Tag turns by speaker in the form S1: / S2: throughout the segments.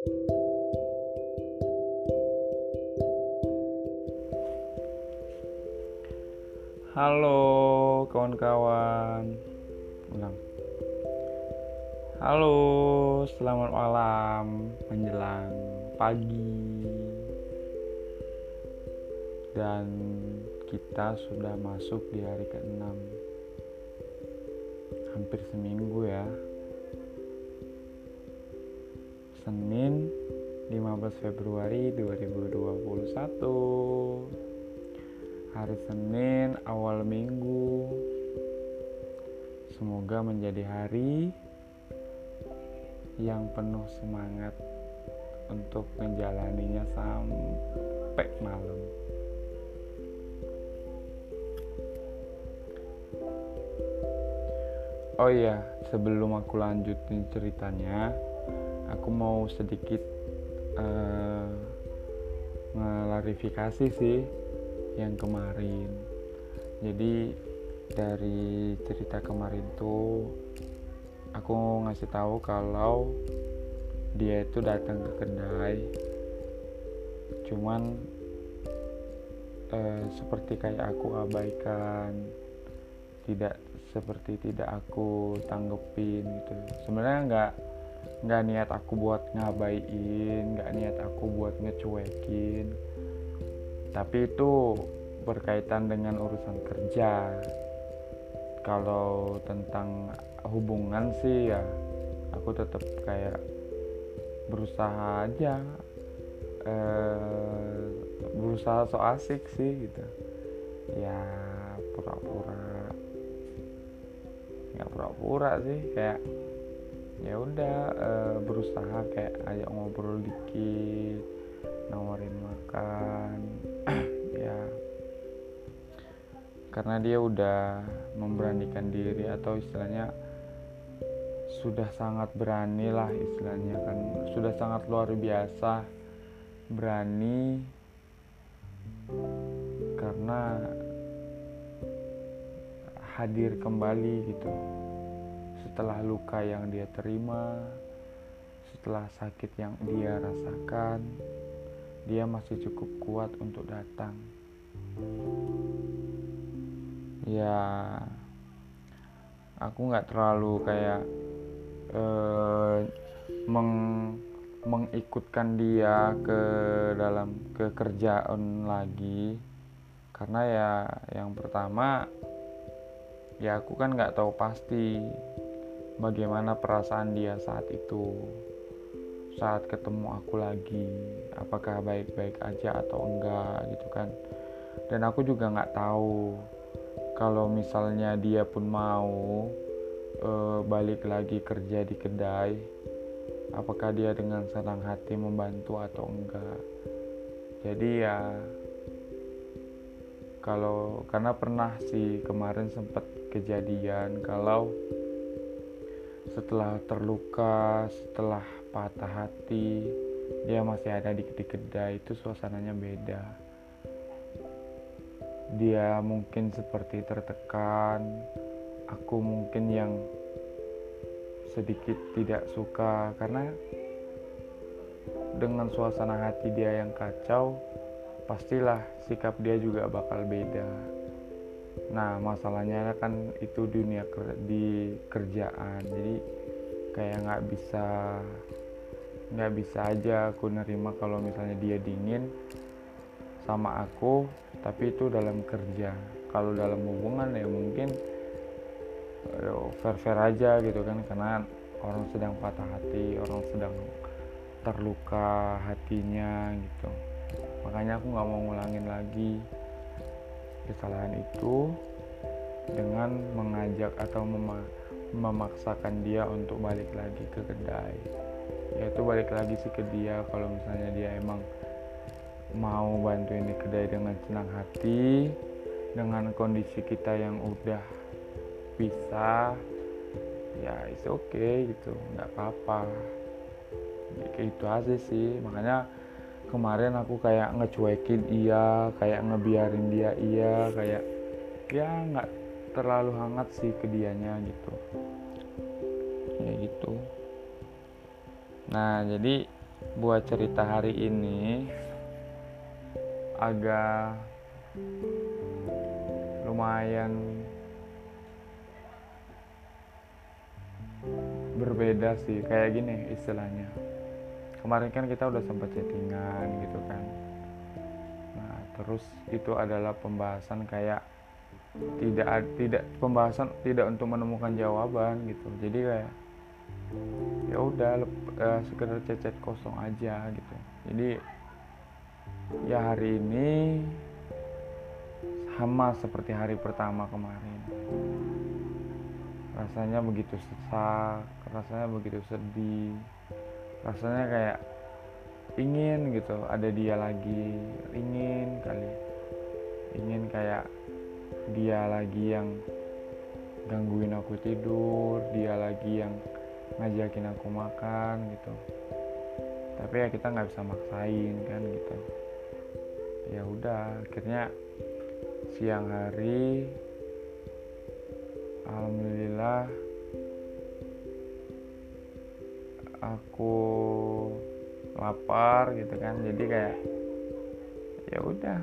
S1: Halo kawan-kawan. Ulang. Halo selamat malam Menjelang pagi. Dan kita sudah masuk di hari ke-6 Hampir seminggu ya Senin 15 Februari 2021 hari Senin awal minggu. Semoga menjadi hari yang penuh semangat untuk menjalaninya sampai malam. Oh iya, sebelum aku lanjutin ceritanya, aku mau sedikit uh, sih yang kemarin. Jadi dari cerita kemarin tuh aku ngasih tahu kalau dia itu datang ke kedai. Cuman eh, seperti kayak aku abaikan tidak seperti tidak aku tanggepin gitu. Sebenarnya nggak nggak niat aku buat ngabaiin nggak niat aku buat ngecuekin. Tapi itu berkaitan dengan urusan kerja. Kalau tentang hubungan sih ya aku tetap kayak berusaha aja. Eh, berusaha so asik sih gitu. Ya pura-pura. Nggak pura-pura sih kayak ya udah eh, berusaha kayak ayo ngobrol dikit nawarin makan ya. Karena dia udah memberanikan diri atau istilahnya sudah sangat berani lah istilahnya kan. Sudah sangat luar biasa berani karena hadir kembali gitu setelah luka yang dia terima setelah sakit yang dia rasakan dia masih cukup kuat untuk datang. Ya, aku nggak terlalu kayak uh, meng mengikutkan dia ke dalam kekerjaan lagi karena ya yang pertama ya aku kan nggak tahu pasti bagaimana perasaan dia saat itu? Saat ketemu aku lagi apakah baik-baik aja atau enggak gitu kan? Dan aku juga nggak tahu kalau misalnya dia pun mau e, balik lagi kerja di kedai apakah dia dengan senang hati membantu atau enggak? Jadi ya kalau karena pernah sih kemarin sempat kejadian kalau setelah terluka setelah patah hati dia masih ada di, di kedai itu suasananya beda. Dia mungkin seperti tertekan aku mungkin yang sedikit tidak suka karena dengan suasana hati dia yang kacau pastilah sikap dia juga bakal beda nah masalahnya kan itu dunia di kerjaan. Jadi kayak nggak bisa nggak bisa aja aku nerima kalau misalnya dia dingin sama aku tapi itu dalam kerja. Kalau dalam hubungan ya mungkin fair fair aja gitu kan karena orang sedang patah hati orang sedang terluka hatinya gitu. Makanya aku nggak mau ngulangin lagi kesalahan itu dengan mengajak atau memaksakan dia untuk balik lagi ke kedai. Ya itu balik lagi sih ke dia kalau misalnya dia emang mau bantuin di kedai dengan senang hati dengan kondisi kita yang udah bisa ya it's okay gitu nggak apa-apa. Ya, kayak itu aja sih. Makanya kemarin aku kayak ngecuekin iya kayak ngebiarin dia iya kayak ya nggak terlalu hangat sih ke dianya gitu. Ya gitu. Nah jadi buat cerita hari ini agak lumayan berbeda sih kayak gini istilahnya kemarin kan kita udah sempat chattingan gitu kan. Nah terus itu adalah pembahasan kayak tidak tidak pembahasan tidak untuk menemukan jawaban gitu. Jadi kayak ya udah uh, sekedar cecet kosong aja gitu. Jadi ya hari ini sama seperti hari pertama kemarin. Rasanya begitu sesak rasanya begitu sedih rasanya kayak ingin gitu. Ada dia lagi ingin kali. Ingin kayak dia lagi yang gangguin aku tidur dia lagi yang ngajakin aku makan gitu. Tapi ya kita nggak bisa maksain kan gitu. Ya udah akhirnya siang hari alhamdulillah aku lapar gitu kan. Jadi kayak ya udah.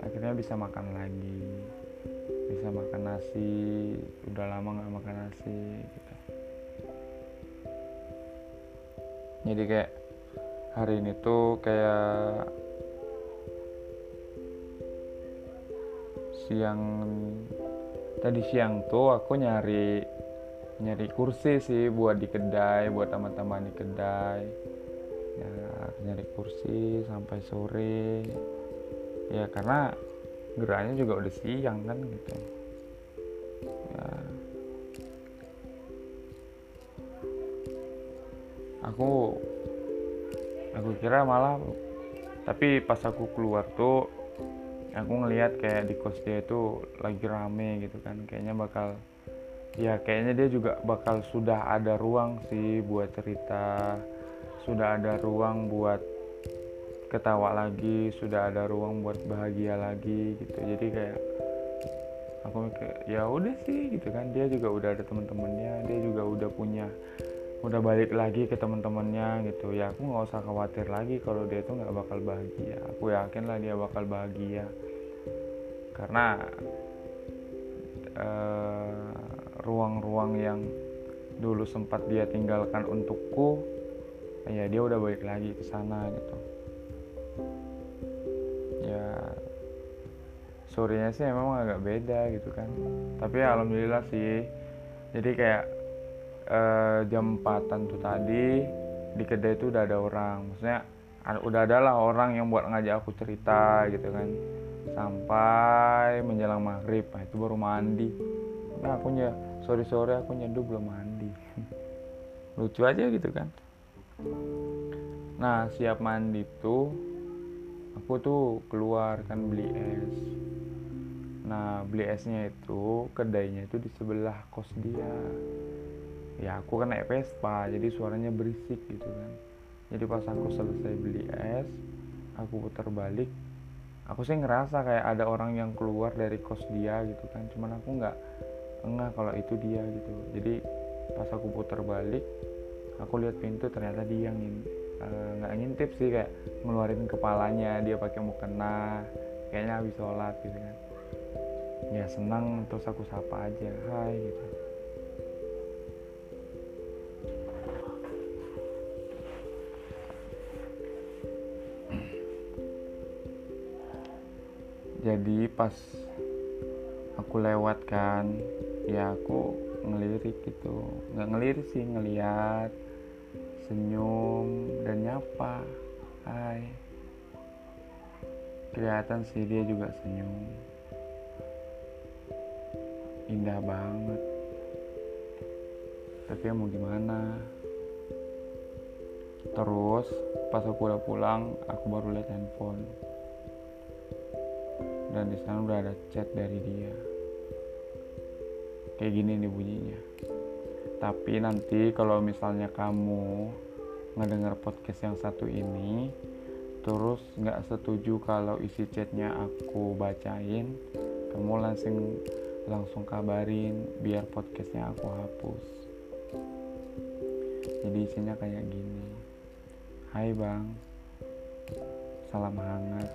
S1: Akhirnya bisa makan lagi. Bisa makan nasi. Udah lama nggak makan nasi gitu. Jadi kayak hari ini tuh kayak siang tadi siang tuh aku nyari nyari kursi sih buat di kedai buat teman-teman di kedai. Ya nyari kursi sampai sore. Ya karena geraknya juga udah siang kan gitu. Ya. Aku aku kira malah tapi pas aku keluar tuh aku ngelihat kayak di kos dia itu lagi rame gitu kan. Kayaknya bakal ya kayaknya dia juga bakal sudah ada ruang sih buat cerita sudah ada ruang buat ketawa lagi sudah ada ruang buat bahagia lagi gitu. Jadi kayak aku mikir ya udah sih gitu kan. Dia juga udah ada teman-temannya dia juga udah punya udah balik lagi ke teman-temannya gitu. Ya aku nggak usah khawatir lagi kalau dia tuh nggak bakal bahagia. Aku yakin lah dia bakal bahagia. Karena uh, ruang-ruang yang dulu sempat dia tinggalkan untukku ya dia udah balik lagi ke sana gitu. Ya sorenya sih memang agak beda gitu kan. Tapi ya, alhamdulillah sih jadi kayak eh, jam 4 tuh tadi di kedai itu udah ada orang. Maksudnya udah ada lah orang yang buat ngajak aku cerita gitu kan. Sampai menjelang maghrib nah itu baru mandi. Nah aku ya sore sore aku nyeduh belum mandi. Lucu aja gitu kan. Nah siap mandi tuh aku tuh keluar kan beli es. Nah beli esnya itu kedainya itu di sebelah kos dia. Ya aku kan naik Vespa jadi suaranya berisik gitu kan. Jadi pas aku selesai beli es aku putar balik aku sih ngerasa kayak ada orang yang keluar dari kos dia gitu kan. Cuman aku nggak enggak kalau itu dia gitu. Jadi pas aku putar balik aku lihat pintu ternyata dia yang eh, nggak uh, ngintip sih kayak ngeluarin kepalanya dia pakai mukena kayaknya habis sholat gitu kan. Ya senang terus aku sapa aja hai gitu. Jadi pas aku lewat kan ya aku ngelirik gitu. Nggak ngelirik sih ngeliat senyum dan nyapa. Hai. Kelihatan sih dia juga senyum. Indah banget. Tapi ya mau gimana? Terus pas aku udah pulang aku baru lihat handphone. Dan di sana udah ada chat dari dia kayak gini nih bunyinya. Tapi nanti kalau misalnya kamu ngedengar podcast yang satu ini terus nggak setuju kalau isi chatnya aku bacain kamu langsung langsung kabarin biar podcastnya aku hapus. Jadi isinya kayak gini. Hai bang. Salam hangat.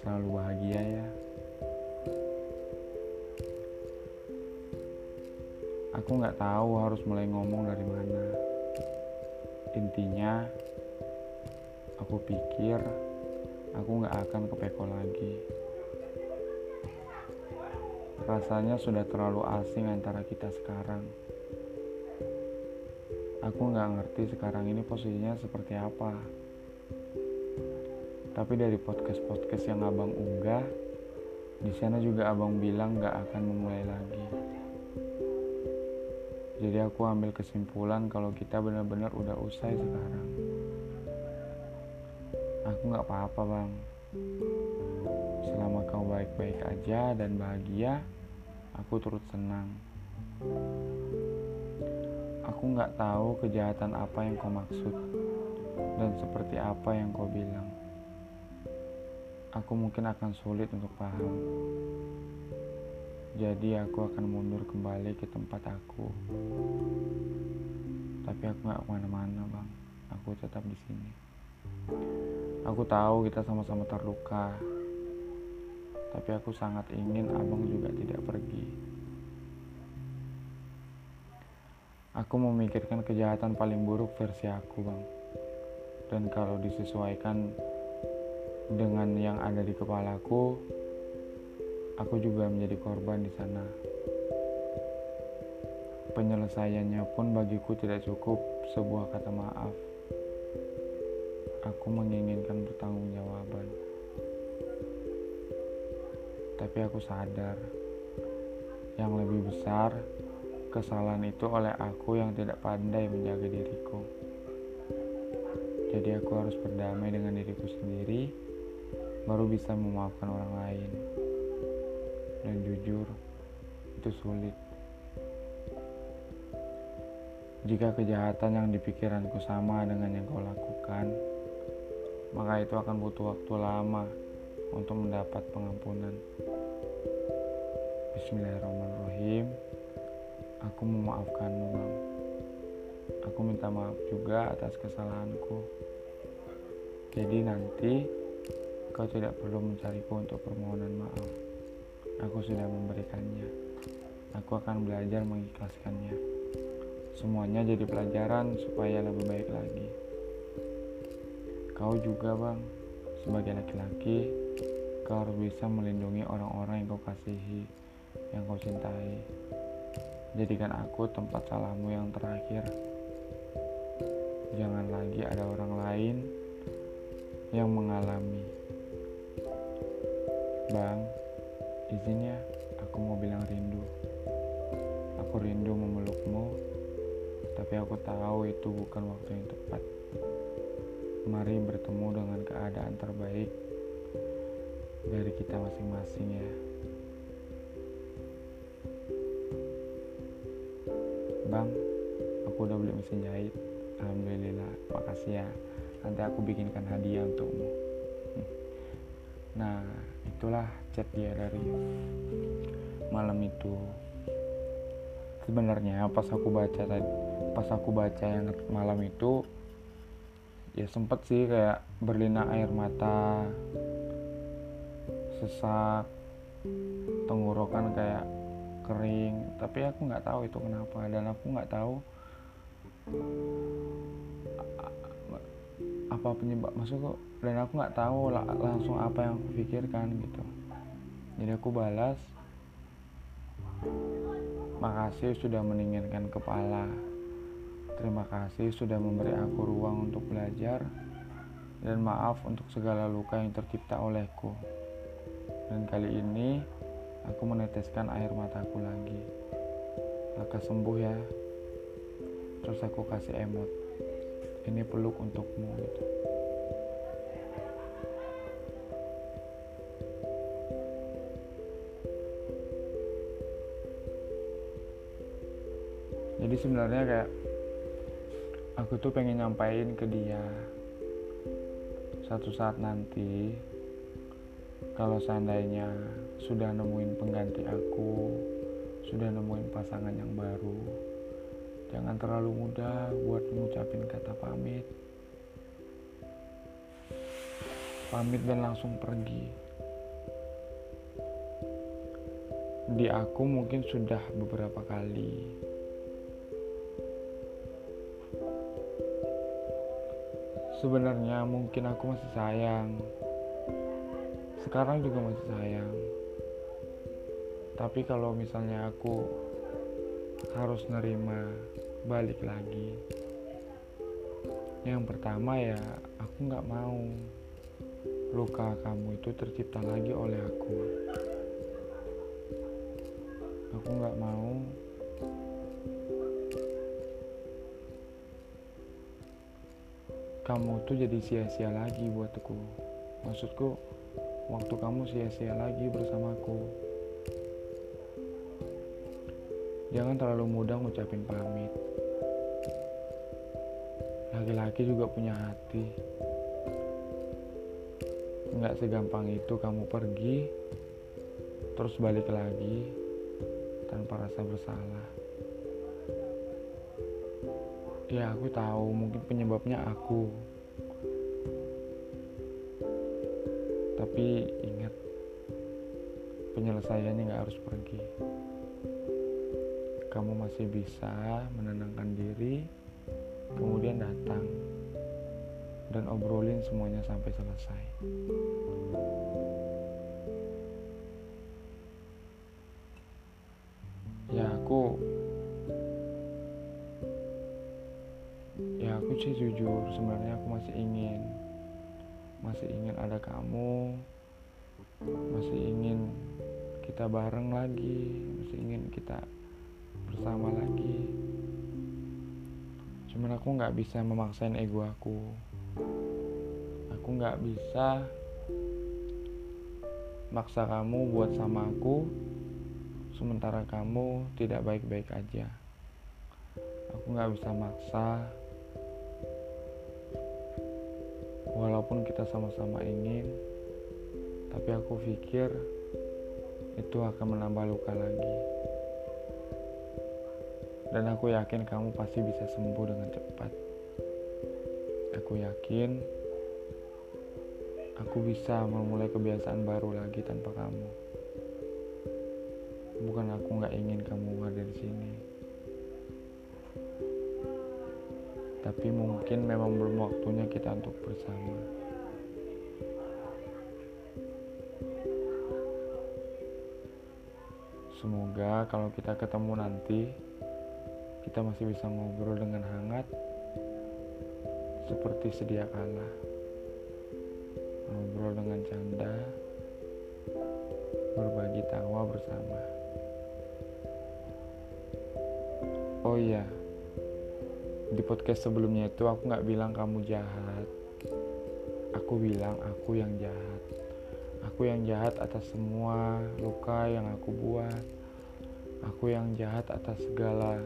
S1: Selalu bahagia ya Aku nggak tahu harus mulai ngomong dari mana Intinya Aku pikir Aku nggak akan ke Peko lagi Rasanya sudah terlalu asing antara kita sekarang Aku nggak ngerti sekarang ini posisinya seperti apa. Tapi dari podcast-podcast yang abang unggah, di sana juga abang bilang nggak akan memulai lagi. Jadi aku ambil kesimpulan kalau kita benar-benar udah usai sekarang. Aku nggak apa-apa bang. Selama kau baik-baik aja dan bahagia, aku turut senang. Aku nggak tahu kejahatan apa yang kau maksud dan seperti apa yang kau bilang. Aku mungkin akan sulit untuk paham. Jadi aku akan mundur kembali ke tempat aku. Tapi aku nggak ke mana-mana bang. Aku tetap di sini. Aku tahu kita sama-sama terluka. Tapi aku sangat ingin abang juga tidak pergi. Aku memikirkan kejahatan paling buruk versi aku, Bang. Dan kalau disesuaikan dengan yang ada di kepalaku, aku juga menjadi korban di sana. Penyelesaiannya pun bagiku tidak cukup sebuah kata maaf. Aku menginginkan pertanggungjawaban. Tapi aku sadar yang lebih besar Kesalahan itu oleh aku yang tidak pandai menjaga diriku. Jadi aku harus berdamai dengan diriku sendiri, baru bisa memaafkan orang lain. Dan jujur, itu sulit. Jika kejahatan yang dipikiranku sama dengan yang kau lakukan, maka itu akan butuh waktu lama untuk mendapat pengampunan. Bismillahirrahmanirrahim. Aku memaafkanmu, Bang. Aku minta maaf juga atas kesalahanku. Jadi nanti kau tidak perlu mencariku untuk permohonan maaf. Aku sudah memberikannya. Aku akan belajar mengikhlaskannya. Semuanya jadi pelajaran supaya lebih baik lagi. Kau juga, Bang, sebagai laki-laki, kau harus bisa melindungi orang-orang yang kau kasihi, yang kau cintai. Jadikan aku tempat salahmu yang terakhir. Jangan lagi ada orang lain yang mengalami. Bang, izin ya, aku mau bilang rindu. Aku rindu memelukmu, tapi aku tahu itu bukan waktu yang tepat. Mari bertemu dengan keadaan terbaik dari kita masing-masing ya. bang aku udah beli mesin jahit alhamdulillah makasih ya nanti aku bikinkan hadiah untukmu nah itulah chat dia dari malam itu. Sebenarnya pas aku baca tadi pas aku baca yang malam itu ya sempet sih kayak berlinang air mata sesak tenggorokan kayak kering. Tapi aku nggak tahu itu kenapa dan aku nggak tahu apa penyebab maksudku dan aku nggak tahu langsung apa yang aku pikirkan gitu jadi aku balas makasih sudah meninggikan kepala terima kasih sudah memberi aku ruang untuk belajar dan maaf untuk segala luka yang tercipta olehku dan kali ini Aku meneteskan air mataku lagi. Lekas sembuh ya. Terus aku kasih emot. Ini peluk untukmu gitu. Jadi sebenarnya kayak aku tuh pengen nyampain ke dia satu saat nanti kalau seandainya sudah nemuin pengganti aku, sudah nemuin pasangan yang baru, Jangan terlalu mudah buat mengucapin kata pamit. Pamit dan langsung pergi. Di aku mungkin sudah beberapa kali Sebenarnya mungkin aku masih sayang Sekarang juga masih sayang Tapi kalau misalnya aku harus nerima balik lagi Yang pertama ya aku gak mau luka kamu itu tercipta lagi oleh aku. Aku nggak mau kamu tuh jadi sia-sia lagi buat aku. Maksudku, waktu kamu sia-sia lagi bersamaku. Jangan terlalu mudah ngucapin pamit. Laki-laki juga punya hati. Nggak segampang itu kamu pergi terus balik lagi tanpa rasa bersalah. Ya aku tahu mungkin penyebabnya aku. Tapi ingat penyelesaiannya nggak harus pergi kamu masih bisa menenangkan diri kemudian datang dan obrolin semuanya sampai selesai. Ya aku Ya aku sih jujur sebenarnya aku masih ingin masih ingin ada kamu masih ingin kita bareng lagi masih ingin kita bersama lagi. Cuman aku nggak bisa memaksain ego aku. Aku nggak bisa maksa kamu buat sama aku sementara kamu tidak baik-baik aja. Aku nggak bisa maksa. Walaupun kita sama-sama ingin tapi aku pikir itu akan menambah luka lagi dan aku yakin kamu pasti bisa sembuh dengan cepat Aku yakin aku bisa memulai kebiasaan baru lagi tanpa kamu. Bukan aku nggak ingin kamu ada di sini, tapi mungkin memang belum waktunya kita untuk bersama. Semoga kalau kita ketemu nanti, kita masih bisa ngobrol dengan hangat seperti sedia kala. Ngobrol dengan canda berbagi tawa bersama. Oh iya di podcast sebelumnya itu aku nggak bilang kamu jahat. Aku bilang aku yang jahat. Aku yang jahat atas semua luka yang aku buat. Aku yang jahat atas segala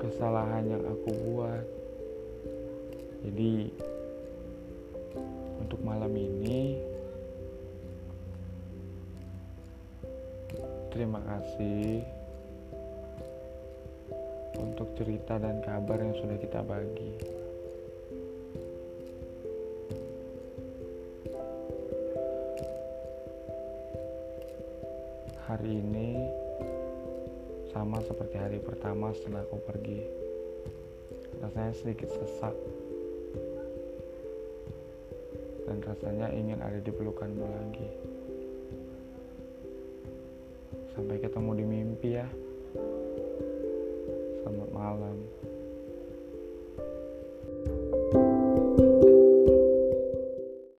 S1: kesalahan yang aku buat jadi untuk malam ini terima kasih untuk cerita dan kabar yang sudah kita bagi. Hari ini sama seperti hari pertama setelah aku pergi. Rasanya sedikit sesak dan rasanya ingin ada di pelukanmu lagi. Sampai ketemu di mimpi ya.